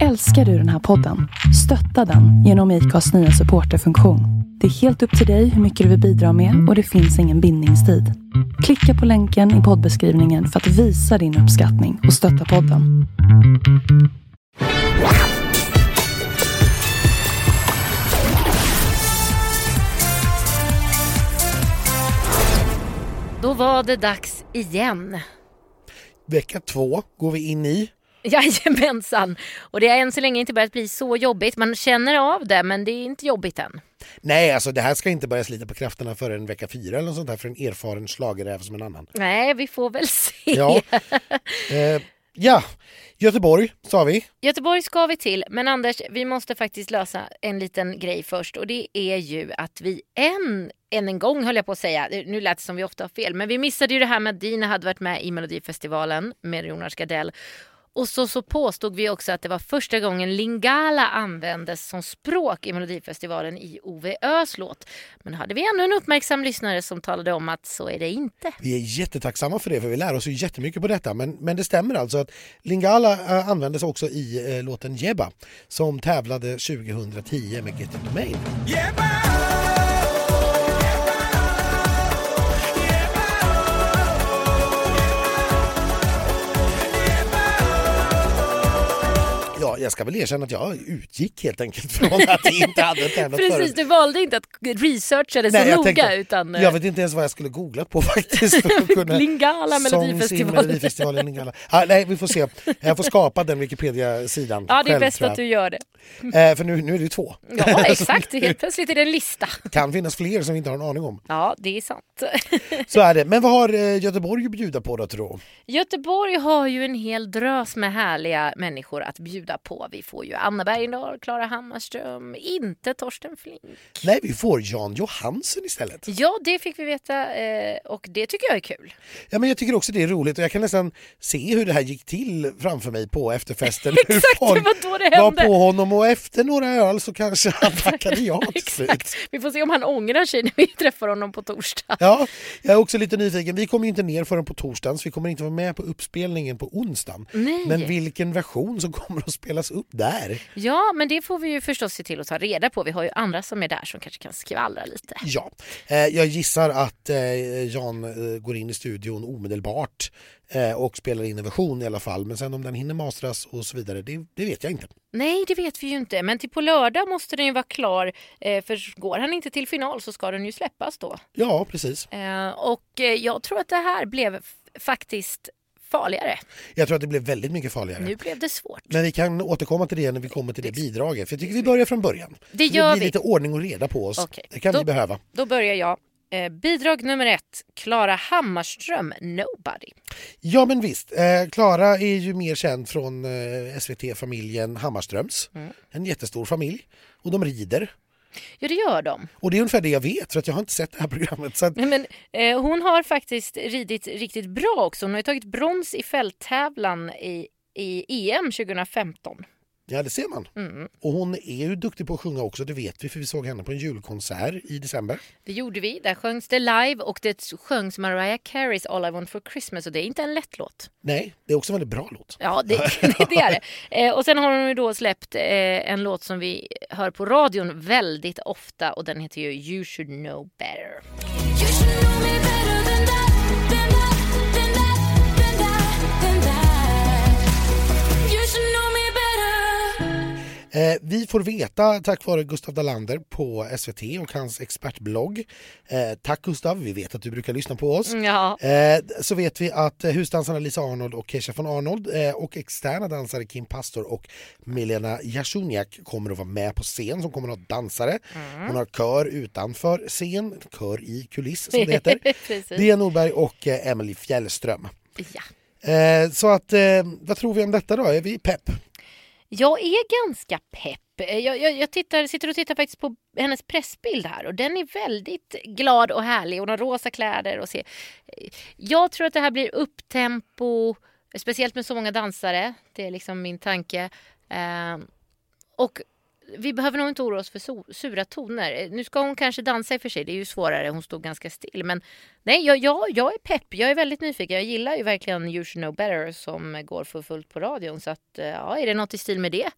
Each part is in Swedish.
Älskar du den här podden? Stötta den genom IKAs nya supporterfunktion. Det är helt upp till dig hur mycket du vill bidra med och det finns ingen bindningstid. Klicka på länken i poddbeskrivningen för att visa din uppskattning och stötta podden. Då var det dags igen. Vecka två går vi in i. Jajamensan. Och det har än så länge inte börjat bli så jobbigt. Man känner av det men det är inte jobbigt än. Nej, alltså det här ska inte börja slita på krafterna förrän vecka fyra eller något sånt där för en erfaren schlagerräv som en annan. Nej, vi får väl se. Ja. Eh, ja, Göteborg sa vi. Göteborg ska vi till, men Anders, vi måste faktiskt lösa en liten grej först och det är ju att vi än, än en gång höll jag på att säga, nu lät det som vi ofta har fel, men vi missade ju det här med att Dina hade varit med i Melodifestivalen med Jonas Gardell och så, så påstod vi också att det var första gången lingala användes som språk i Melodifestivalen i Ove Ös låt. Men hade vi ännu en uppmärksam lyssnare som talade om att så är det inte. Vi är jättetacksamma för det för vi lär oss ju jättemycket på detta men, men det stämmer alltså att lingala äh, användes också i äh, låten Jebba som tävlade 2010 med Get In The Main. Ja, jag ska väl erkänna att jag utgick helt enkelt från att vi inte hade tävlat Precis, förut. du valde inte att researcha det så Nej, noga tänkte- utan eh, Jag vet inte ens vad jag skulle googlat på faktiskt. Kunna... Lingala Melodifestivalen. Melodifestivalen Lingala. Ah, nej, vi får se. Jag får skapa den Wikipedia-sidan Ja, det är själv, bäst att du gör det. Eh, för nu, nu är det två. Ja, exakt. Helt plötsligt är det en lista. kan finnas fler som vi inte har en aning om. Ja, det är sant. Så är det. Men vad har eh, Göteborg att bjuda på då tror du? Göteborg har ju en hel drös med härliga människor att bjuda på. Vi får ju Anna Bergendahl, Klara Hammarström, inte Torsten Flink. Nej, vi får Jan Johansen istället. Ja, det fick vi veta eh, och det tycker jag är kul. Ja, men jag tycker också det är roligt och jag kan nästan se hur det här gick till framför mig på efterfesten. Exakt, det folk var då det var hände. på honom och efter några öl så kanske han tackade ja till slut. Vi får se om han ångrar sig när vi träffar honom på torsdag. Ja, jag är också lite nyfiken. Vi kommer ju inte ner förrän på torsdagen så vi kommer inte vara med på uppspelningen på onsdagen. Nej. Men vilken version som kommer att spelas upp där? Ja, men det får vi ju förstås se till att ta reda på. Vi har ju andra som är där som kanske kan skvallra lite. Ja, eh, jag gissar att eh, Jan eh, går in i studion omedelbart och spelar in en version i alla fall. Men sen om den hinner mastras och så vidare, det, det vet jag inte. Nej, det vet vi ju inte. Men till på lördag måste den ju vara klar. För går han inte till final så ska den ju släppas då. Ja, precis. Och jag tror att det här blev faktiskt farligare. Jag tror att det blev väldigt mycket farligare. Nu blev det svårt. Men vi kan återkomma till det när vi kommer till det bidraget. För jag tycker vi börjar från början. Det gör det blir vi. lite ordning och reda på oss. Okej. Det kan Då- vi behöva. Då börjar jag. Eh, bidrag nummer ett, Klara Hammarström, Nobody. Ja men visst, Eh, Klara är ju mer känd från eh, SVT-familjen Hammarströms. Mm. En jättestor familj. Och de rider. Ja, det gör de. Och det är ungefär det jag vet för att jag har inte sett det här programmet. Så att, Nej, Men, eh, hon har faktiskt ridit riktigt bra också. Hon har ju tagit brons i fälttävlan i, i EM 2015. Ja det ser man. Mm. Och hon är ju duktig på att sjunga också, det vet vi för vi såg henne på en julkonsert i december. Det gjorde vi. Där sjöngs det live och det sjöngs Mariah Careys All I Want For Christmas och det är inte en lätt låt. Nej, det är också en väldigt bra låt. Ja, det, det är det. Eh, och sen har hon ju då släppt eh, en låt som vi hör på radion väldigt ofta och den heter ju You should know better. You should know me better than that, than that, Eh, vi får veta tack vare Gustav Dalander på SVT och hans expertblogg. Eh, tack Gustav, vi vet att du brukar lyssna på oss. Ja, Eh, så vet vi att husdansarna Lisa Arnold och Keisha von Arnold eh, och externa dansare Kim Pastor och Milena Jasuniak kommer att vara med på scen som kommer att ha dansare. Hon har kör utanför scen, kör i kuliss som det heter. Dia Norberg och eh, Emily Fjällström. Ja. Eh, så att, vad tror vi om detta då? Är vi pepp? Jag är ganska pepp. Eh, jag, jag, jag tittar, sitter och tittar faktiskt på hennes pressbild här och den är väldigt glad och härlig. Hon har rosa kläder och ser. Eh, jag tror att det här blir upptempo, speciellt med så många dansare. Det är liksom min tanke. Eh, och vi behöver nog inte oroa oss för so- sura toner. Eh, nu ska hon kanske dansa i och för sig, det är ju svårare, hon stod ganska still. Men nej, jag, jag, jag är pepp, jag är väldigt nyfiken. Jag gillar ju verkligen You should know better som går för fullt på radion. Så att, eh, ja, är det något i stil med det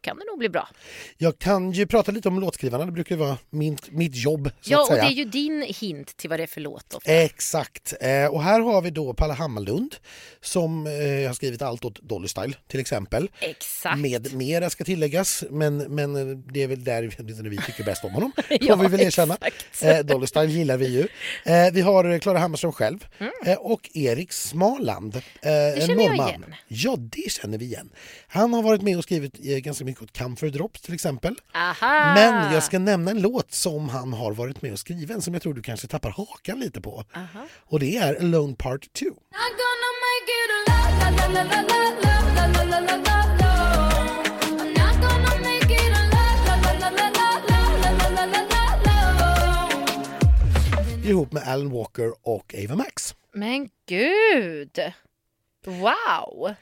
kan det nog bli bra. Jag kan ju prata lite om låtskrivarna, det brukar ju vara min, mitt jobb. Så Ja, och det är ju din hint till vad det är för låt. Ofta. Exakt. Eh, och här har vi då Palle Hammarlund som eh, har skrivit allt åt Dolly Style till exempel. Exakt. Med mera ska tilläggas, men, men det är väl där vi tycker bäst om honom. Ja, får vi väl erkänna. Eh, Dolly Style gillar vi ju. Eh, vi har Klara Hammarström själv Mm. eh, och Erik Smaland. Eh, en känner jag norrman. igen. Ja, det känner vi igen. Han har varit med och skrivit eh, ganska mycket åt Camphor Drops till exempel. Aha! Men jag ska nämna en låt som han har varit med och skriven som jag tror du kanske tappar hakan lite på. Aha. Och det är Alone Part 2. ihop med Alan Walker och Ava Max. Men gud! Wow!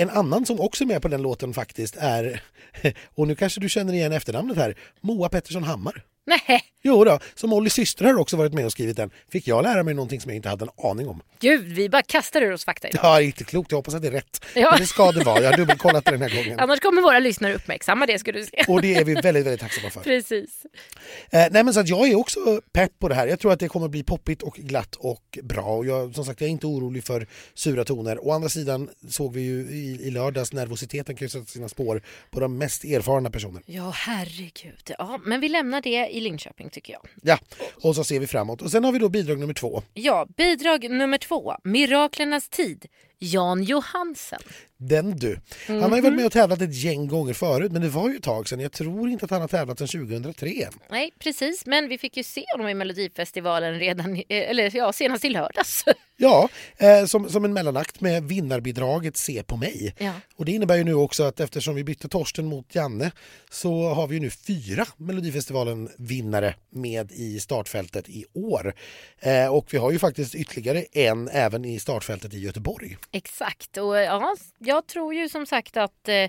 En annan som också är med på den låten faktiskt är, och nu kanske du känner igen efternamnet här, Moa Pettersson Hammar. Nej, Jo då, som Ollys syster har också varit med och skrivit den. Fick jag lära mig någonting som jag inte hade en aning om. gud, vi bara kastar ur oss fakta idag. Ja, inte klokt. Jag hoppas att det är rätt. Ja. Men det ska det vara. Jag har dubbelkollat det den här gången. Annars kommer våra lyssnare uppmärksamma det, ska du se. Och det är vi väldigt, väldigt tacksamma för. Precis. Eh, nej men så att jag är också pepp på det här. Jag tror att det kommer bli poppigt och glatt och bra. Och jag, som sagt, jag är inte orolig för sura toner. Å andra sidan såg vi ju i, i lördags nervositeten kan ju sätta sina spår på de mest erfarna personerna. Ja, herregud. Ja, men vi lämnar det i Linköping tycker jag. Ja, och så ser vi framåt. Och sen har vi då bidrag nummer två. Ja, bidrag nummer två. Miraklernas tid. Jan Johansen. Den du. Han har ju varit med och tävlat ett gäng gånger förut men det var ju ett tag sedan. Jag tror inte att han har tävlat sedan 2003. Nej, precis. Men vi fick ju se honom i Melodifestivalen redan, i- eller ja, senast i lördags. Ja, eh, som, som en mellanakt med vinnarbidraget Se på mig. Ja. Och det innebär ju nu också att eftersom vi bytte Torsten mot Janne så har vi ju nu fyra Melodifestivalen-vinnare med i startfältet i år. Eh, och vi har ju faktiskt ytterligare en även i startfältet i Göteborg. Exakt. Och ja, jag tror ju som sagt att eh,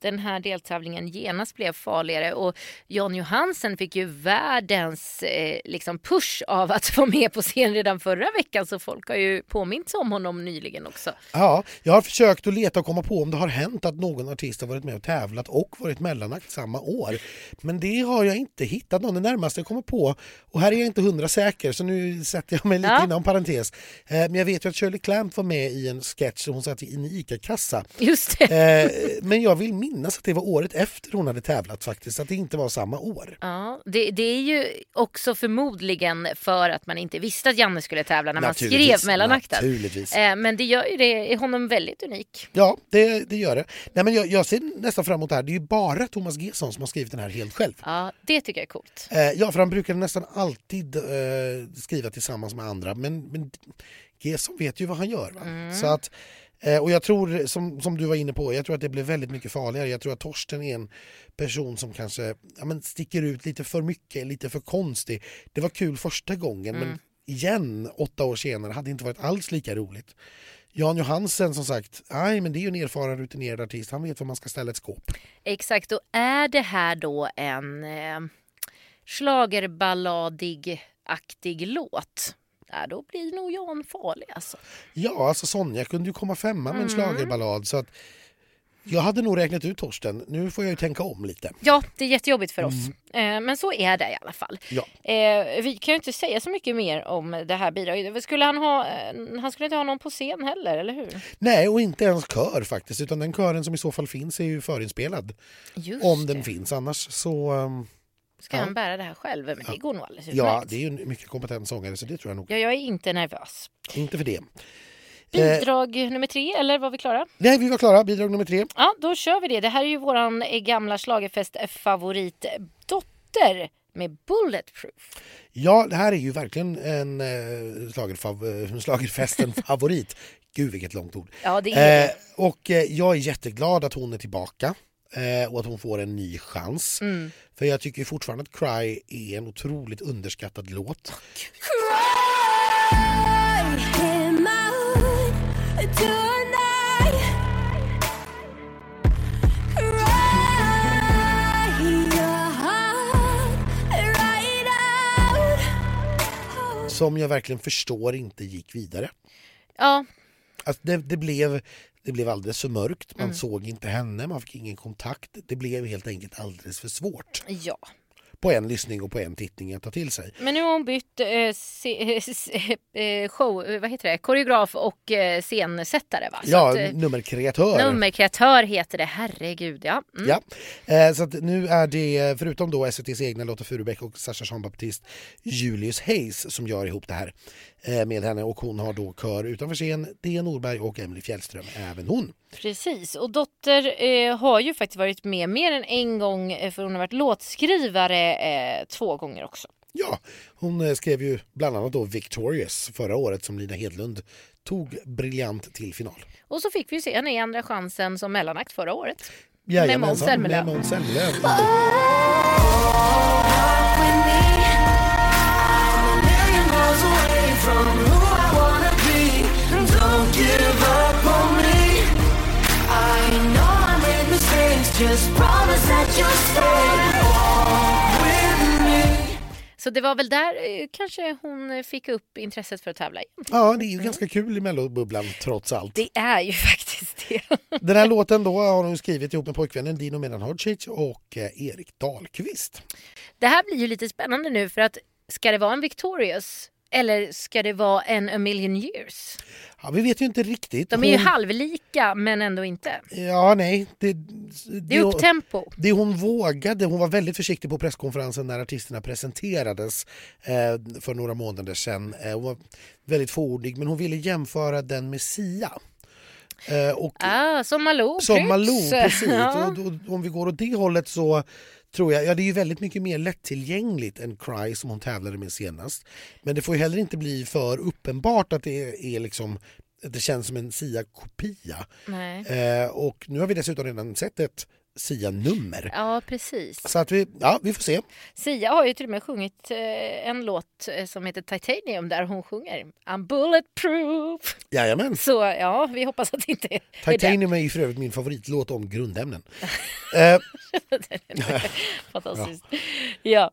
den här deltävlingen genast blev farligare och Jan Johansen fick ju världens eh, liksom push av att vara med på scen redan förra veckan så folk har ju påminnt om honom nyligen också. Ja, jag har försökt att leta och komma på om det har hänt att någon artist har varit med och tävlat och varit mellanakt samma år. Men det har jag inte hittat någon. Det närmaste jag kommer på, och här är jag inte hundra säker så nu sätter jag mig lite Ja. inom parentes. Eh, Men jag vet ju att Shirley Clamp var med i en sketch där hon satt i en ICA-kassa. Just det. Eh, Men jag vill minnas att det var året efter hon hade tävlat faktiskt, att det inte var samma år. Ja, det, det är ju också förmodligen för att man inte visste att Janne skulle tävla när man skrev mellanakten. naturligtvis. Eh, men det gör ju det, honom väldigt unik. Ja, det, det gör det. Nej, men jag, jag ser nästan fram emot det här. Det är ju bara Thomas Gesson som har skrivit den här helt själv. Ja, det tycker jag är coolt. Eh, ja, för han brukar nästan alltid eh, skriva tillsammans med andra. Men, men Gesson vet ju vad han gör. Va? Så att, och jag tror, som, som du var inne på, jag tror att det blir väldigt mycket farligare. Jag tror att Torsten är en person som kanske ja, men sticker ut lite för mycket, lite för konstig. Det var kul första gången, men igen, åtta år senare, hade inte varit alls lika roligt. Jan Johansen som sagt, nej men det är ju en erfaren rutinerad artist, han vet var man ska ställa ett skåp. Exakt, och är det här då en eh, schlagerballadig-aktig låt? Ja, då blir nog Jan farlig alltså. Ja, alltså Sonja kunde ju komma femma med en schlagerballad så att jag hade nog räknat ut Torsten. Nu får jag ju tänka om lite. Ja, det är jättejobbigt för oss. Eh, men så är det i alla fall. Ja. Eh, vi kan ju inte säga så mycket mer om det här bidraget. Skulle han ha, eh, han skulle inte ha någon på scen heller, eller hur? Nej, och inte ens kör faktiskt, utan den kören som i så fall finns är ju förinspelad. Just Om det. den finns, annars så... Ska Ja. han bära det här själv? Men det går nog alldeles Ja, utmärkt. det är ju en mycket kompetent sångare så det tror jag nog. Ja, jag är inte nervös. Inte för det. Bidrag nummer tre, eller var vi klara? Nej, vi var klara. Bidrag nummer tre. Ja, då kör vi det. Det här är ju våran eh, gamla schlagerfest-favorit eh, Dotter med Bulletproof. Ja, det här är ju verkligen en uh, schlagerfesten-favorit. Gud, vilket långt ord. Ja, det är Eh, och eh, jag är jätteglad att hon är tillbaka eh, och att hon får en ny chans. Mm. För jag tycker fortfarande att Cry är en otroligt underskattad låt. som jag verkligen förstår inte gick vidare. Ja, Alltså det, det, blev, det blev alldeles för mörkt, Mm. man såg inte henne, man fick ingen kontakt. Det blev helt enkelt alldeles för svårt ja. på en lyssning och på en tittning att ta till sig. Men nu har hon bytt eh, se, eh, show, eh, vad heter det? koreograf och eh, scensättare va? Så Ja, att, eh, nummerkreatör. nummerkreatör heter det, herregud ja. Mm. Ja. Eh, så nu är det, förutom då SVTs egna Lotta Furubäck och Sasha Jean-Baptiste, Julius Hayes som gör ihop det här eh, med henne och hon har då kör utanför scen, Dea Norberg och Emily Fjällström, även hon. Precis, och Dotter eh, har ju faktiskt varit med mer än en gång eh, för hon har varit låtskrivare eh, två gånger också. Ja, hon eh, skrev ju bland annat då Victorious förra året som Lina Hedlund tog briljant till final. Och så fick vi se henne i Andra chansen som mellanakt förra året. Jajamensan. Med Måns Zelmerlöw. Så det var väl där eh, kanske hon fick upp intresset för att tävla igen. Ja, det är ju ganska kul i mellobubblan trots allt. Det är ju faktiskt det. Den här låten då har hon skrivit ihop med pojkvännen Dino Medan-Hodzic och eh, Erik Dahlqvist. Det här blir ju lite spännande nu för att ska det vara en Victorious eller ska det vara en A million years? Ja, vi vet ju inte riktigt. De är ju Hon- halvlika men ändå inte. Ja, nej. Det, Det är upptempo. Det hon vågade, hon var väldigt försiktig på presskonferensen när artisterna presenterades eh, för några månader sedan. Eh, hon var väldigt fåordig men hon ville jämföra den med Sia. Eh, och Ah, som Malou. som. Malou, precis. Ja. Och, och, om vi går åt det hållet så tror jag, ja det är ju väldigt mycket mer lättillgängligt än Cry som hon tävlade med senast. Men det får ju heller inte bli för uppenbart att det är, liksom det känns som en Sia-kopia. Eh, och nu har vi dessutom redan sett ett Sia-nummer. Ja, precis. Så att vi, ja, vi får se. Sia har ju till och med sjungit eh, en låt eh, som heter Titanium där hon sjunger I'm bulletproof. Jajamän. Så ja, vi hoppas att det inte är. Titanium är ju för övrigt min favoritlåt om grundämnen. eh, Fantastiskt. Ja.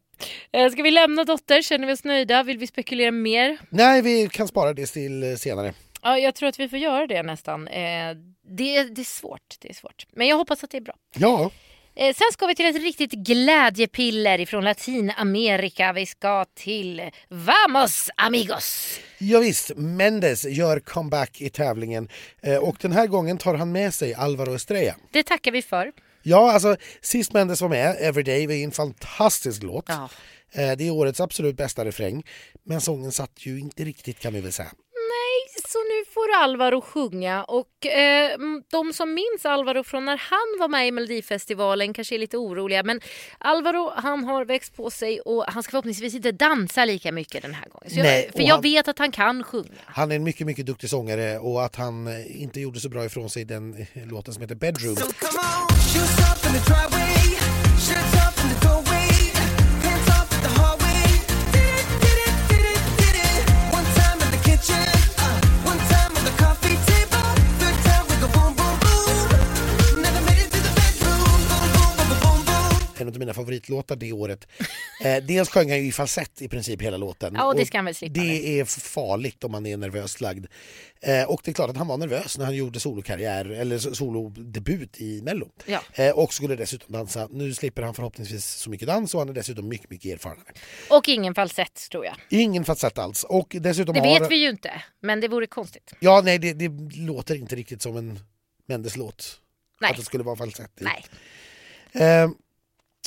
Eh, Ska vi lämna Dotter? Känner vi oss nöjda? Vill vi spekulera mer? nej, vi kan spara det till senare. Ja, jag tror att vi får göra det nästan. Eh, Det, det är svårt. Det är svårt. Men jag hoppas att det är bra. Ja, Eh, Sen ska vi till ett riktigt glädjepiller ifrån Latinamerika. Vi ska till Vamos amigos! Ja, visst, Mendes gör comeback i tävlingen eh, och den här gången tar han med sig Alvaro Estrella. Det tackar vi för. Ja, alltså sist Mendes var med, Everyday, var en fantastisk låt. Ja. Eh, det är årets absolut bästa refräng. Men sången satt ju inte riktigt kan vi väl säga. Nej, så nu får Alvaro sjunga och eh, de som minns Alvaro från när han var med i Melodifestivalen kanske är lite oroliga men Alvaro han har växt på sig och han ska förhoppningsvis inte dansa lika mycket den här gången. Så Nej, jag, och för jag han- vet att han kan sjunga. Han är en mycket, mycket duktig sångare och att han eh, inte gjorde så bra ifrån sig i den eh, låten som heter Bedroom. So En av mina favoritlåtar det året. Eh, dels sjöng han ju i falsett i princip hela låten. Ja, och det ska han väl slippa Det är farligt om man är nervöst lagd. Eh, och det är klart att han var nervös när han gjorde solokarriär eller so- solodebut i Mello. Ja. Eh, och skulle dessutom dansa. Nu slipper han förhoppningsvis så mycket dans och han är dessutom mycket, mycket erfarenare. Och ingen falsett tror jag. Ingen falsett alls. Och dessutom Det har... vet vi ju inte men det vore konstigt. Ja, nej, det, det låter inte riktigt som en Mendes-låt. Nej. Att det skulle vara falsett. Nej. Eh,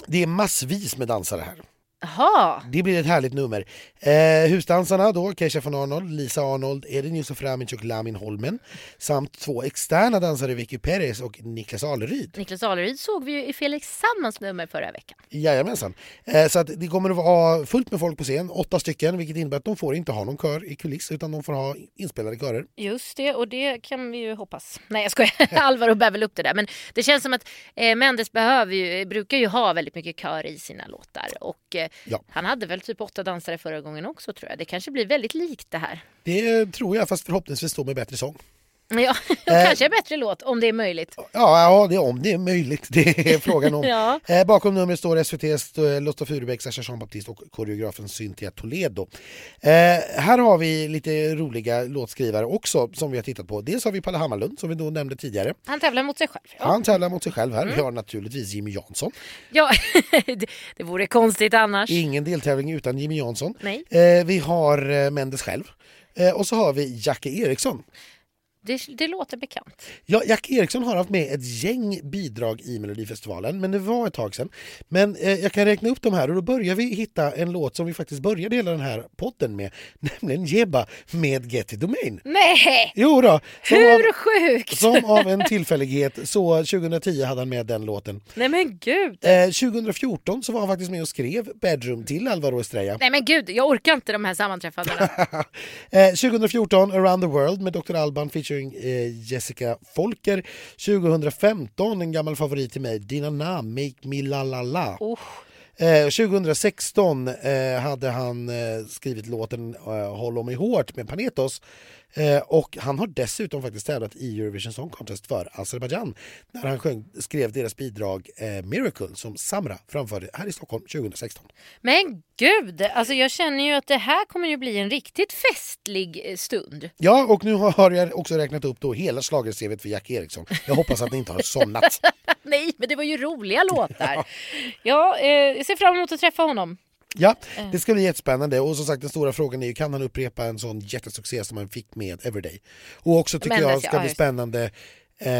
det är massvis med dansare här. Jaha. Det blir ett härligt nummer. Eh, husdansarna då, Keisha von Arnold, Lisa Arnold, Edin Yusuf Ramic och Lamin Holmen samt två externa dansare, Vicky Perez och Niklas Aleryd. Niklas Aleryd såg vi ju i Felix Sandmans nummer förra veckan. Jajamensan. Eh, så att det kommer att vara fullt med folk på scen, åtta stycken, vilket innebär att de får inte ha någon kör i kuliss utan de får ha inspelade körer. Just det, och det kan vi ju hoppas. Nej jag skojar, Alvaro bär väl upp det där. Men det känns som att eh, Mendes behöver ju, brukar ju ha väldigt mycket kör i sina låtar. Och eh, Ja. han hade väl typ åtta dansare förra gången också tror jag. Det kanske blir väldigt likt det här. Det tror jag, fast förhoppningsvis då med bättre sång. Ja, kanske en bättre låt om det är möjligt. Ja, ja det, om det är möjligt. Det är frågan om. Ja. eh, bakom numret står SVTs eh, Lotta Furubäck, Sasha Jean Baptiste och koreografen Cynthia Toledo. Eh, här har vi lite roliga låtskrivare också som vi har tittat på. Dels har vi Palle Hammarlund som vi då nämnde tidigare. Han tävlar mot sig själv. Ja, Han tävlar mot sig själv Mm. här. Vi har naturligtvis Jimmy Jansson. ja det, det vore konstigt annars. Ingen deltävling utan Jimmy Jansson. Nej. Eh, vi har eh, Mendes själv. Eh, och så har vi Jackie Eriksson. Det, det låter bekant. Ja, Jack Eriksson har haft med ett gäng bidrag i Melodifestivalen, men det var ett tag sedan. Men eh, jag kan räkna upp de här och då börjar vi hitta en låt som vi faktiskt började hela den här podden med, nämligen Jebba med Get It Domain. Nej! Jo då, Hur av, sjukt? som av en tillfällighet så 2010 hade han med den låten. Nej men gud. Eh, 2014 så var han faktiskt med och skrev Bedroom till Alvaro Estrella. Nej men gud, jag orkar inte de här sammanträffandena. Eh, 2014 Around the World med Dr. Alban featuring eh, Jessica Folker. 2015 en gammal favorit till mig, Dina Nam, Make Me La La La. Oh. Eh, 2016 eh, hade han skrivit låten Håll om mig hårt med Panetos. Eh, och han har dessutom faktiskt tävlat i Eurovision Song Contest för Azerbaijan när han sjöng, skrev deras bidrag eh, Miracle som Samra framförde här i Stockholm 2016. Men gud, alltså jag känner ju att det här kommer ju bli en riktigt festlig eh, stund. Ja, och nu har jag också räknat upp då hela schlagercvt för Jack Eriksson. Jag hoppas att ni inte har somnat. Nej, men det var ju roliga låtar. Ja, eh, jag ser fram emot att träffa honom. Ja, det ska bli jättespännande. Och som sagt den stora frågan är ju kan han upprepa en sån jättesuccé som han fick med Everyday? Och också tycker Men jag det- ska ja, bli spännande eh,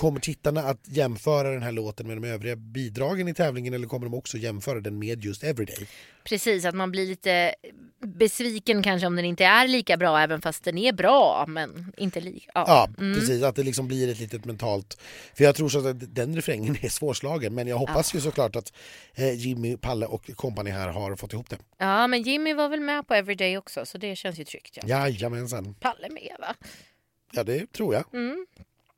Kommer tittarna att jämföra den här låten med de övriga bidragen i tävlingen eller kommer de också jämföra den med just Everyday? Precis, att man blir lite besviken kanske om den inte är lika bra även fast den är bra men inte lika. Ja. Ja, precis. Att det liksom blir ett litet mentalt... För jag tror så att den refrängen är svårslagen men jag hoppas ju såklart att eh, Jimmy, Palle och kompani här har fått ihop det. ja, men Jimmy var väl med på Everyday också så det känns ju tryggt. Ja. Jajamensan. Palle med va? Ja, det tror jag. Mm.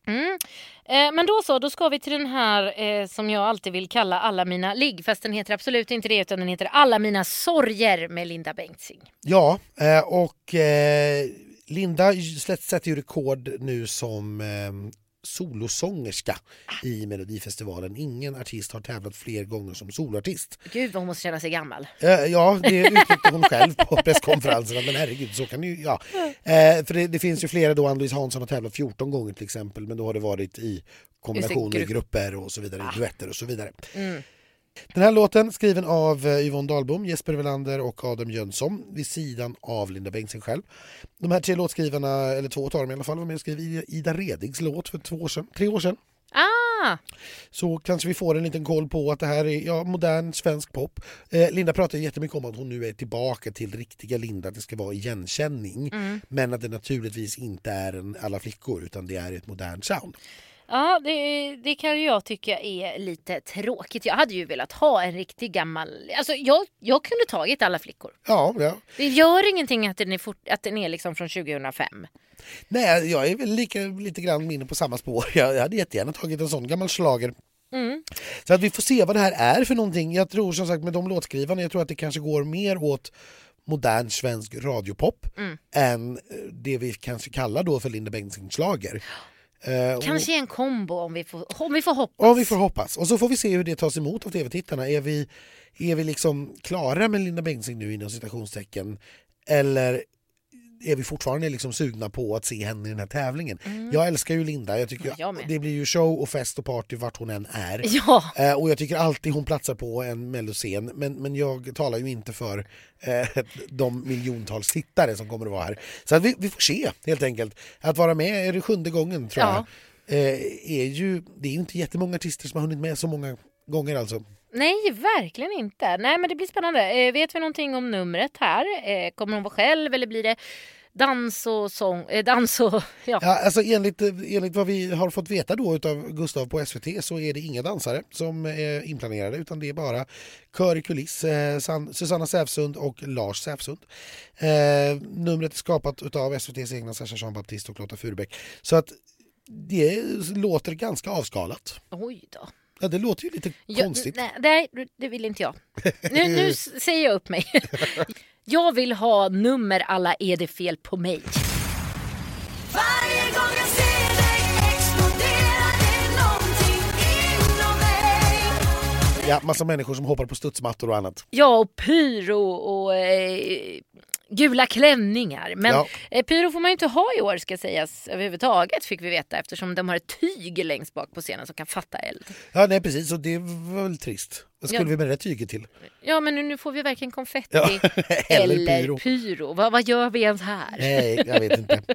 Mm. Eh, men då så, då ska vi till den här eh, som jag alltid vill kalla alla mina ligg. Fast den heter absolut inte det utan den heter Alla mina sorger med Linda Bengtzing. Ja, eh, och eh, Linda sätter ju rekord nu som eh, solosångerska i Melodifestivalen. Ingen artist har tävlat fler gånger som soloartist. Gud vad hon måste känna sig gammal. Eh, ja, det uttryckte hon själv på presskonferenserna, men herregud, så kan det ju... Ja. Eh, för det, det finns ju flera då, Ann-Louise Hansson har tävlat 14 gånger till exempel, men då har det varit i kombination med grupp. grupper och så vidare, duetter och så vidare. Mm. Den här låten skriven av eh, Yvonne Dahlbom, Jesper Welander och Adam Jönsson vid sidan av Linda Bengtzing själv. De här tre låtskrivarna, eller två av dem i alla fall, var med och skrev Ida Redigs låt för två år sedan, tre år sedan. Ah, Så kanske vi får en liten koll på att det här är ja, modern svensk pop. Eh, Linda pratar jättemycket om att hon nu är tillbaka till riktiga Linda, att det ska vara igenkänning. Men att det naturligtvis inte är en alla flickor utan det är ett modernt sound. Ja det, det kan jag tycka är lite tråkigt. Jag hade ju velat ha en riktig gammal... Alltså jag, jag kunde tagit alla flickor. Ja, ja. Det gör ingenting att den är, fort, att den är liksom från 2005. Nej, jag är väl lika, lite grann inne på samma spår. Jag, jag hade jättegärna tagit en sån gammal slager. Mm. Så att vi får se vad det här är för någonting. Jag tror som sagt med de låtskrivarna, jag tror att det kanske går mer åt modern svensk radiopop Mm. än eh, det vi kanske kallar då för Linda Bengtzing schlager. Eh, och- Kanske en kombo om vi får, om vi får hoppas. Ja, vi får hoppas. Och så får vi se hur det tas emot av tv-tittarna. Är vi, är vi liksom klara med Linda Bengtzing nu inom citationstecken? Eller är vi fortfarande liksom sugna på att se henne i den här tävlingen? Jag älskar ju Linda. Jag tycker Mm. Ja, jag det blir ju show och fest och party vart hon än är. Ja, Eh, och jag tycker alltid hon platsar på en melloscen. Men, men jag talar ju inte för eh, de miljontals tittare som kommer att vara här. Så vi, vi får se helt enkelt. Att vara med är det sjunde gången tror Ja. jag. Eh, är ju, det är ju inte jättemånga artister som har hunnit med så många gånger alltså. Nej verkligen inte. Nej men det blir spännande. Eh, vet vi någonting om numret här? Eh, kommer hon vara själv eller blir det dans och sång? Eh, dans och... Ja. Ja, alltså enligt, enligt vad vi har fått veta då utav Gustav på SVT så är det inga dansare som är inplanerade utan det är bara kör i kuliss, eh, San, Susanna Säfsund och Lars Säfsund. Eh, numret är skapat utav SVTs egna Sasha Jean Baptiste och Lotta Furubäck. Så att det låter ganska avskalat. Oj då. Ja, det låter ju lite jag, konstigt. Nej, det vill inte jag. Nu, nu säger jag upp mig. Jag vill ha nummer alla är det fel på mig. Varje gång jag ser dig exploderar det någonting inom mig. Ja, massa människor som hoppar på studsmattor och annat. Ja, och pyro och eh, gula klänningar. Men Ja. eh, pyro får man ju inte ha i år ska sägas överhuvudtaget fick vi veta eftersom de har ett tyg längst bak på scenen som kan fatta eld. Ja, nej precis, och det var väl trist. Vad skulle Ja. vi med det tyget till? Ja men nu, nu får vi verkligen konfetti Ja, eller eller pyro. pyro. Vad, vad gör vi ens här? Nej, jag vet inte.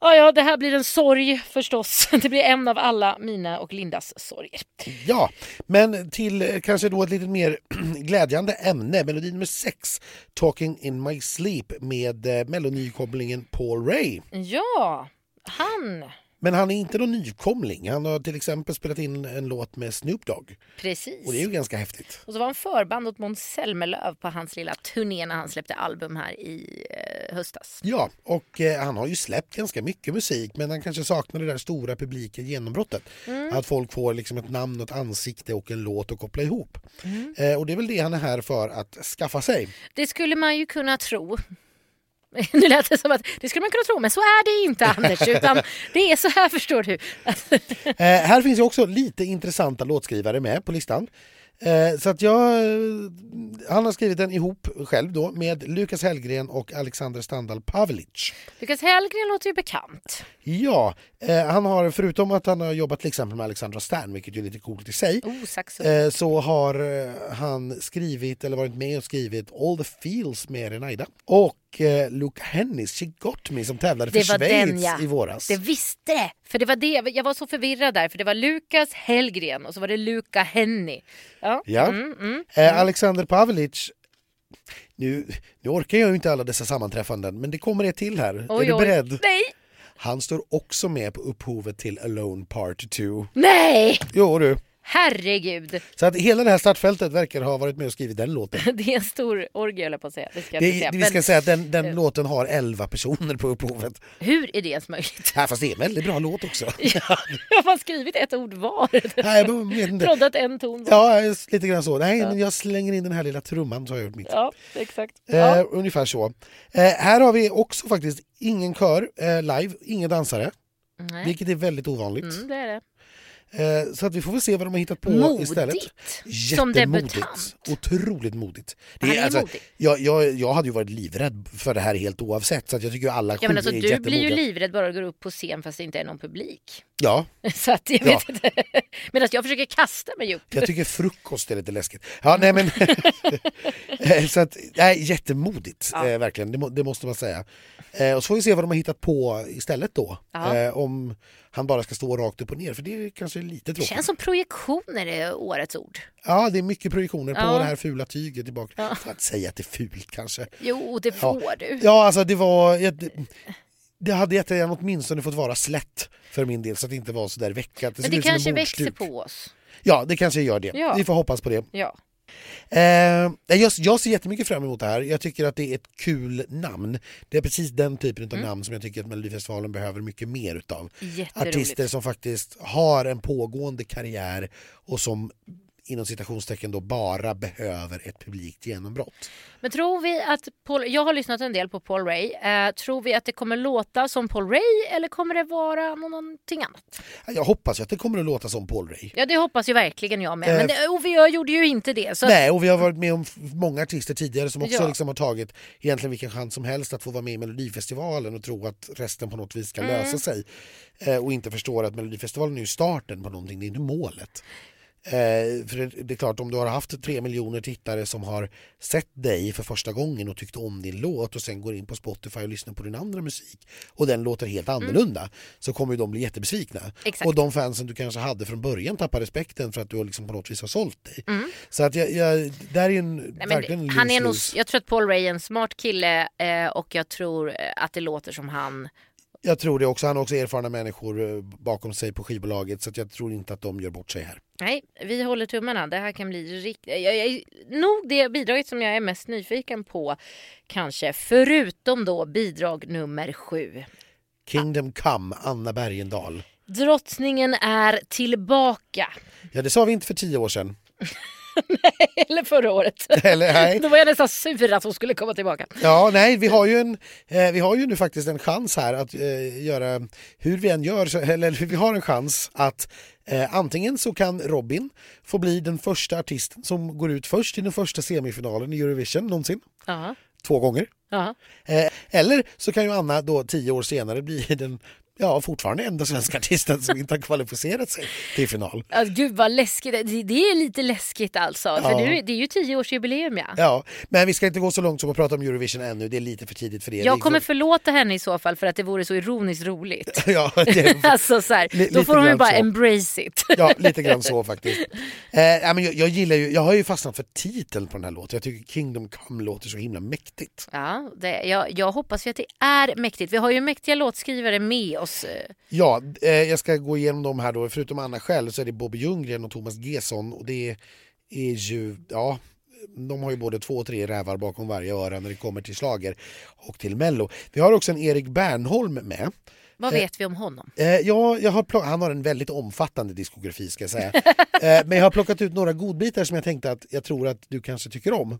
Ja, ja, det här blir en sorg förstås. Det blir en av alla mina och Lindas sorger. Ja, men till eh, kanske då ett lite mer glädjande ämne, melodi nummer sex, Talking in my sleep med eh, mellonykopplingen Paul Ray. Ja, han. Men han är inte någon nykomling. Han har till exempel spelat in en låt med Snoop Dogg Precis. och det är ju ganska häftigt. Och så var han förband åt Måns Zelmerlöw på hans lilla turné när han släppte album här i eh, höstas. Ja, och eh, han har ju släppt ganska mycket musik men han kanske saknar det där stora publika genombrottet. Att folk får liksom ett namn, ett ansikte och en låt att koppla ihop. Eh, och det är väl det han är här för att skaffa sig. Det skulle man ju kunna tro. Nu lät det som att det skulle man kunna tro, men så är det inte Anders. Utan det är så här förstår du. Eh, här finns ju också lite intressanta låtskrivare med på listan. Eh, så att jag, eh, han har skrivit den ihop själv då med Lukas Hellgren och Alexander Standal Pavelic. Lukas Hellgren låter ju bekant. Ja, eh, han har förutom att han har jobbat till exempel med Alexandra Stern, vilket är lite coolt i sig, Oh, eh, så har eh, han skrivit eller varit med och skrivit All the feels med Renaida och Luke Hennis She Got Me som tävlade för Det var Schweiz den ja. i våras. Det visste det. För det var det. Jag var så förvirrad där. För det var Lukas Hellgren och så var det Luka Henny. Ja. Ja. Mm, mm. Eh, Alexander Pavelic nu, nu orkar jag ju inte alla dessa sammanträffanden men det kommer ett till här. är Oj, du oj. beredd? Nej! Han står också med på upphovet till Alone Part 2. Nej! Jo du. Herregud. Så att hela det här startfältet verkar ha varit med och skrivit den låten. Det är en stor orgie höll jag på att säga. Det ska jag Det, inte säga. vi ska Men säga att den, den låten har 11 personer på upphovet. hur är det ens möjligt? Ja, fast det är en väldigt bra låt också. Jag har skrivit ett ord var. Nej, jag inte. Proddat en ton var. Ja, lite grann så. Nej, men jag slänger in den här lilla trumman så har jag gjort mitt. Ja, exakt. Eh, Ja. ungefär så. Eh, här har vi också faktiskt ingen kör eh, live, ingen dansare. Nej. Vilket är väldigt ovanligt. Mm, det är det. Eh, så att vi får väl se vad de har hittat på Modigt. istället. Som Jättemodigt. debutant. Otroligt modigt. Det Han är alltså, modig. jag, jag, jag hade ju varit livrädd för det här helt oavsett så att jag tycker alla Ja, men alltså, är du blir ju livrädd bara du går upp på scen fast det inte är någon publik. Ja, Så att jag Ja. vet inte. Medan jag försöker kasta mig upp. jag tycker frukost är lite läskigt. Ja, nej men... Eh, så att, nej, jättemodigt, Ja. eh, verkligen. Det, det måste man säga. Eh, och så får vi se vad de har hittat på istället då. Eh, om han bara ska stå rakt upp och ner, för det är kanske lite Det tråkigt. känns som projektioner är årets ord. Ja, det är mycket projektioner på Ja. det här fula tyget tillbaka. Ja. Jag får inte säga att det är fult kanske. Jo, det Ja. får du. Ja, alltså det var... Jag, det, hade jättegärna åtminstone fått vara slätt för min del så att det inte var så där veckat. Men det kanske växer på oss. Ja, det kanske gör det. Ja. Vi får hoppas på det. Ja. Eh, jag, jag ser jättemycket fram emot det här. Jag tycker att det är ett kul namn. Det är precis den typen av namn som jag tycker att Melodifestivalen behöver mycket mer utav. Artister som faktiskt har en pågående karriär och som inom citationstecken då bara behöver ett publikt genombrott. Men tror vi att Paul, jag har lyssnat en del på Paul Ray. Eh, tror vi att det kommer låta som Paul Ray eller kommer det vara någonting annat? Jag hoppas att det kommer att låta som Paul Ray. Ja det hoppas ju verkligen jag med. Eh, Men det, och vi gjorde ju inte det. Så Nej, och vi har varit med om många artister tidigare som också Ja. liksom har tagit egentligen vilken chans som helst att få vara med i Melodifestivalen och tro att resten på något vis ska Mm. lösa sig. Eh, och inte förstår att Melodifestivalen är starten på någonting, det är inte målet. Eh, för det, det är klart, om du har haft tre miljoner tittare som har sett dig för första gången och tyckt om din låt och sen går in på Spotify och lyssnar på din andra musik och den låter helt annorlunda så kommer de bli jättebesvikna. Mm. Exakt. Och de fansen du kanske hade från början tappar respekten för att du liksom på något vis har sålt dig. Mm. Så att jag, jag, där är en Nej, verkligen det- han är nog, jag tror att Paul Ray är en smart kille eh, och jag tror eh, att det låter som han. Jag tror det också. Han har också erfarna människor eh, bakom sig på skivbolaget så att jag tror inte att de gör bort sig här. Nej, vi håller tummarna. Det här kan bli riktigt... Jag, jag, nog det bidraget som jag är mest nyfiken på kanske. Förutom då bidrag nummer sju. Kingdom Come, Anna Bergendahl. Drottningen är tillbaka. Ja, det sa vi inte för tio år sedan. Eller förra året. Eller nej. Då var jag nästan sur att hon skulle komma tillbaka. Ja, nej, vi har ju, en, eh, vi har ju nu faktiskt en chans här att eh, göra, hur vi än gör, så, eller vi har en chans att eh, antingen så kan Robin få bli den första artisten som går ut först i den första semifinalen i Eurovision någonsin, Ja. två gånger. Ja. Eh, eller så kan ju Anna då tio år senare bli den ja, fortfarande enda svenska artisten som inte har kvalificerat sig till final. Alltså, gud vad läskigt. Det, det är lite läskigt alltså. För Ja. nu, det är ju tioårsjubileum ja. Ja, men vi ska inte gå så långt som att prata om Eurovision ännu, det är lite för tidigt för det. Jag kommer förlåta henne i så fall för att det vore så ironiskt roligt. ja, det, Alltså så här, Li- då får hon ju bara så. embrace it. Ja, lite grann så faktiskt. Eh, ja, men jag, jag gillar ju, jag har ju fastnat för titeln på den här låten. Jag tycker Kingdom Come låter så himla mäktigt. Ja, det, jag, jag hoppas ju att det är mäktigt. Vi har ju mäktiga låtskrivare med oss. Eh. Ja, eh, jag ska gå igenom dem här då. Förutom Anna själv så är det Bobby Ljunggren och Thomas Gesson och det är ju, ja, de har ju både två och tre rävar bakom varje öra när det kommer till slager och till mello. Vi har också en Erik Bernholm med. Vad vet vi om honom? Eh, ja, jag har han har en väldigt omfattande diskografi ska jag säga. eh, men jag har plockat ut några godbitar som jag tänkte att jag tror att du kanske tycker om.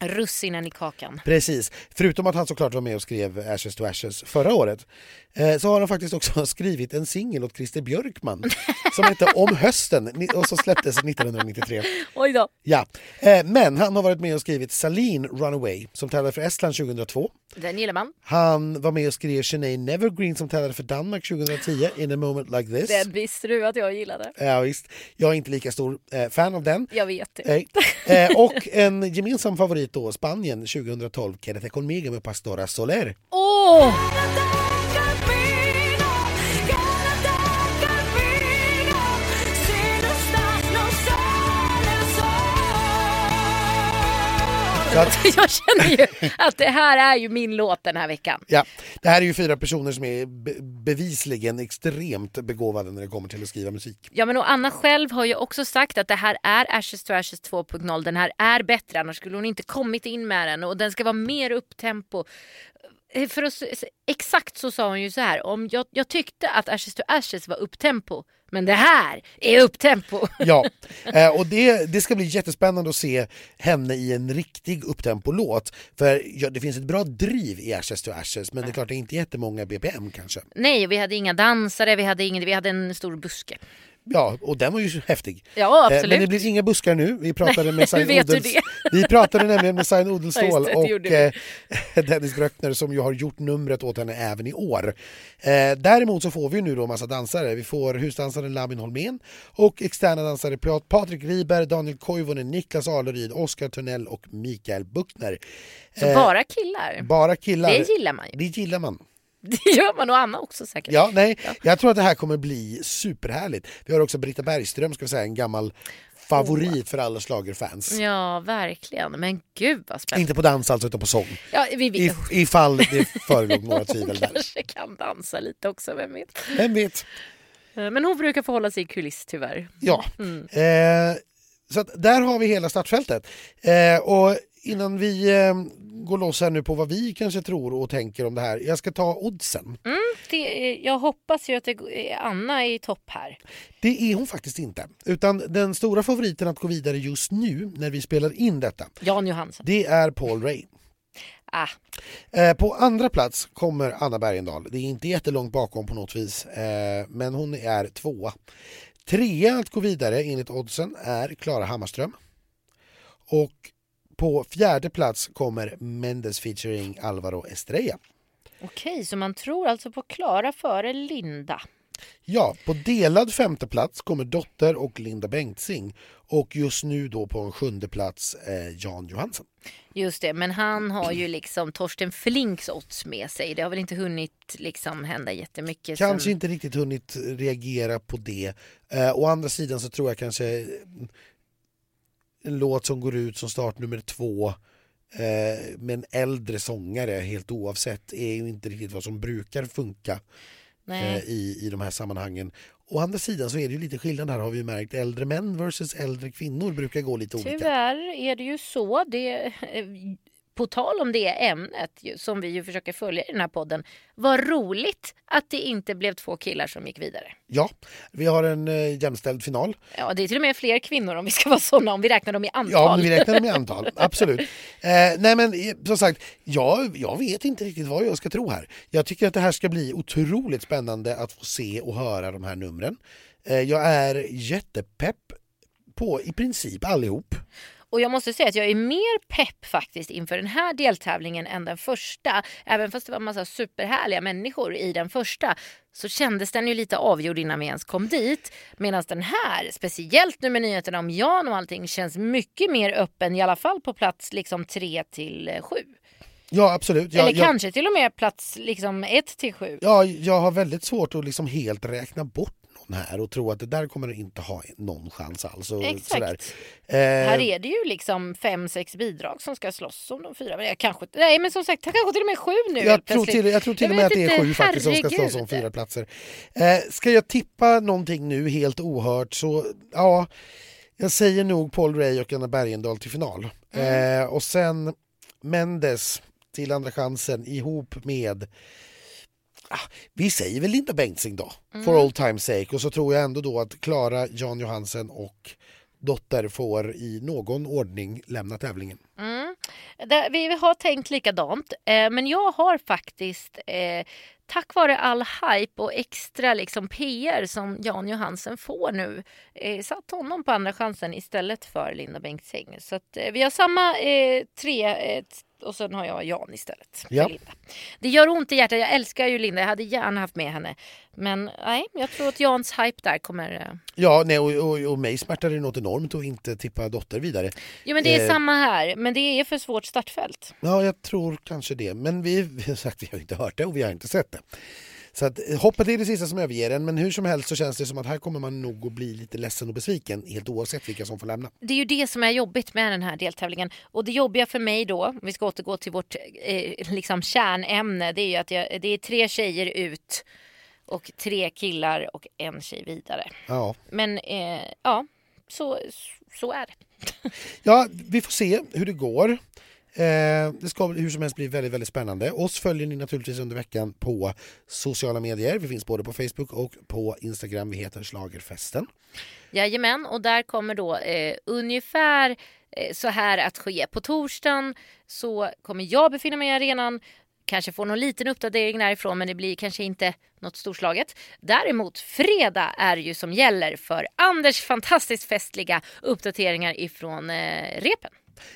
Russinen i kakan. Precis, förutom att han såklart var med och skrev Ashes to Ashes förra året eh, så har han faktiskt också skrivit en singel åt Christer Björkman som hette Om hösten och som släpptes 1993. Oj då. Ja. Eh, men han har varit med och skrivit Salin Runaway som tävlade för Estland 2002. Den gillar man. Han var med och skrev Sinead Nevergreen som tävlade för Danmark 2010 In a moment like this. Den visste du att jag gillade. Ja, visst. Jag är inte lika stor eh, fan av den. Jag vet det. Och en gemensam favorit då, Spanien 2012, Kenneth conmigo med Pastora Soler. Åh! Att, Jag känner ju att det här är ju min låt den här veckan. ja, det här är ju fyra personer som är be bevisligen extremt begåvade när det kommer till att skriva musik. Ja men och Anna själv har ju också sagt att det här är Ashes to Ashes 2.0. Den här är bättre annars skulle hon inte kommit in med den och den ska vara mer upptempo. Eh, För att, exakt så sa hon ju så här. Om jag, jag tyckte att Ashes to Ashes var upptempo men det här är upptempo. Ja, eh, och det, det ska bli jättespännande att se henne i en riktig upptempo-låt. För ja, det finns ett bra driv i Ashes to Ashes men det är klart det är inte jättemånga BPM kanske. Nej, vi hade inga dansare, vi hade, ingen, vi hade en stor buske. Ja, och den var ju häftig. Ja, Eh, absolut. Men det blir inga buskar nu. Vi pratade med Sain vet Odels... Vi pratade nämligen med Sain Ja, Odelstål gjorde och eh, Dennis Bröckner som ju har gjort numret åt henne även i år. Eh, däremot så får vi nu då massa dansare. Vi får husdansaren Lamin Holmén och externa dansare Pat- Patrik Riber, Daniel Koivunen, Niklas Aleryd, Oskar Törnell och Mikael Buckner. Så bara killar. Bara killar. Det gillar man ju. Det gillar man. Det gör man och Anna också säkert. Ja, nej, jag tror att det här kommer bli superhärligt. Vi har också Britta Bergström, ska vi säga, en gammal favorit för alla schlagerfans. Ja, verkligen. Men gud vad spännande. Inte på dans alltså, utan på sång. Ja, vi vet. If, ifall det förelåg några tvivel där. kanske kan dansa lite också, vem vet. Vem vet? Eh, Men hon brukar få hålla sig i kuliss tyvärr. Ja. Mm. Eh, så där har vi hela startfältet. Eh, och innan vi eh, går loss här nu på vad vi kanske tror och tänker om det här. Jag ska ta oddsen. Det, är- jag hoppas ju att det är Anna är i topp här. Det är hon faktiskt inte. Utan den stora favoriten att gå vidare just nu när vi spelar in detta. Jan Johansson. Det är Paul Ray. Ah, Eh, på andra plats kommer Anna Bergendahl. Det är inte jättelångt bakom på något vis, eh, men hon är tvåa. Trea att gå vidare enligt oddsen är Klara Hammarström. Och på fjärde plats kommer Mendes featuring Alvaro Estrella. Okej, så man tror alltså på Klara före Linda. Ja, på delad femte plats kommer Dotter och Linda Bengtzing. Och just nu då på en sjunde plats eh, Jan Johansson. Just det, men han har ju liksom Torsten Flinks odds med sig. Det har väl inte hunnit liksom hända jättemycket. Kanske sen- inte riktigt hunnit reagera på det. Eh, å andra sidan så tror jag kanske en låt som går ut som startnummer två eh, med en äldre sångare helt oavsett är ju inte riktigt vad som brukar funka eh, i, i de här sammanhangen. Å andra sidan så är det ju lite skillnad här har vi märkt. Äldre män versus äldre kvinnor brukar gå lite olika. Tyvärr är det ju så. Det, eh, på tal om det ämnet ju, som vi ju försöker följa i den här podden. Vad roligt att det inte blev två killar som gick vidare. Ja, vi har en eh, jämställd final. Ja, det är till och med fler kvinnor om vi ska vara sådana, om vi räknar dem i antal. Ja, men vi räknar dem i antal. Absolut. Eh, nej, men som sagt, jag, jag vet inte riktigt vad jag ska tro här. Jag tycker att det här ska bli otroligt spännande att få se och höra de här numren. Eh, jag är jättepepp på i princip allihop. Och jag måste säga att jag är mer pepp faktiskt inför den här deltävlingen än den första. Även fast det var en massa superhärliga människor i den första så kändes den ju lite avgjord innan vi ens kom dit. Medan den här, speciellt nu med nyheterna om Jan och allting, känns mycket mer öppen i alla fall på plats liksom 3 till 7. Ja, absolut. Jag, Eller jag, kanske till och med plats liksom 1 till 7. ja, jag har väldigt svårt att liksom helt räkna bort någon här och tro att det där kommer inte ha någon chans alls. Och Exakt. Sådär. Här Eh, är det ju liksom fem, sex bidrag som ska slåss om de fyra. Men Kanske, nej men som sagt, kanske till och med sju nu jag, tror till, jag tror till Jag och med att det är sju faktiskt som ska slåss om fyra platser. Eh, ska jag tippa någonting nu helt ohört så ja, jag säger nog Paul Ray och Anna Bergendahl till final. Mm. Eh, och sen Mendes till Andra chansen ihop med vi säger väl Linda Bengtzing då, Mm. for old time's sake. Och så tror jag ändå då att Klara, Jan Johansen och Dotter får i någon ordning lämna tävlingen. Mm. Där, vi har tänkt likadant, eh, men jag har faktiskt eh, tack vare all hype och extra liksom, PR som Jan Johansen får nu eh, satt honom på andra chansen istället för Linda Bengtzing. Så att, eh, vi har samma eh, tre och sen har jag Jan istället. Ja. Linda. Det gör ont i hjärtat. Jag älskar ju Linda. Jag hade gärna haft med henne. Men nej, jag tror att Jans hype där kommer... eh, Ja, nej, och, och, och mig smärtar det något enormt att inte tippa Dotter vidare. Jo men det är Eh. samma här. Men det är för svårt startfält. Ja, jag tror kanske det. Men vi, vi har sagt vi har inte hört det och vi har inte sett det. Så att, eh, hoppet är det sista som överger en, men hur som helst så känns det som att här kommer man nog att bli lite ledsen och besviken helt oavsett vilka som får lämna. Det är ju det som är jobbigt med den här deltävlingen. Och det jobbiga för mig då, om vi ska återgå till vårt eh, liksom kärnämne, det är ju att jag, det är tre tjejer ut och tre killar och en tjej vidare. Ja. Men eh, ja, så, så är det. ja, vi får se hur det går. Eh, det ska hur som helst bli väldigt, väldigt spännande. Oss följer ni naturligtvis under veckan på sociala medier. Vi finns både på Facebook och på Instagram. Vi heter Schlagerfesten. Jajamän, och där kommer då eh, ungefär eh, så här att ske. På torsdagen så kommer jag befinna mig i arenan, kanske få någon liten uppdatering därifrån men det blir kanske inte något storslaget. Däremot fredag är det ju som gäller för Anders fantastiskt festliga uppdateringar ifrån eh, repen.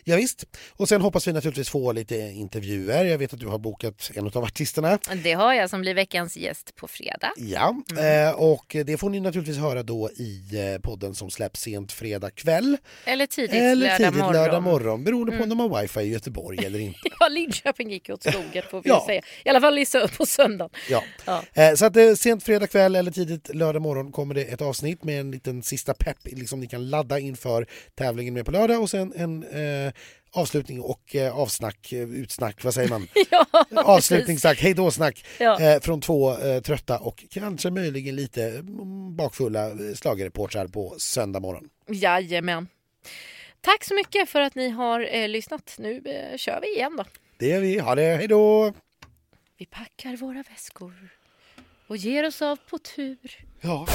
Ja, visst. Och sen hoppas vi naturligtvis få lite intervjuer. Jag vet att du har bokat en av artisterna. Det har jag som blir veckans gäst på fredag. Ja, Mm. eh, och det får ni naturligtvis höra då i eh, podden som släpps sent fredag kväll. Eller tidigt Eller lördag tidigt morgon. Mm. lördag morgon, beroende på om de har wifi i Göteborg eller inte. Ja, Linköping gick åt skogen får vi Ja. säga. I alla fall på söndagen. Ja. Ja. Eh, så att eh, sent fredag kväll eller tidigt lördag morgon kommer det ett avsnitt med en liten sista pepp liksom ni kan ladda inför tävlingen med på lördag och sen en eh, avslutning och eh, avsnack, eh, utsnack, vad säger man? Ja, Avslutningssnack, hej då snack Ja. eh, från två eh, trötta och kanske möjligen lite mm, bakfulla eh, schlagerreportrar på söndag morgon. Jajamän. Tack så mycket för att ni har eh, lyssnat. Nu eh, kör vi igen då. Det gör vi, ha det, hej då! Vi packar våra väskor och ger oss av på tur. Ja.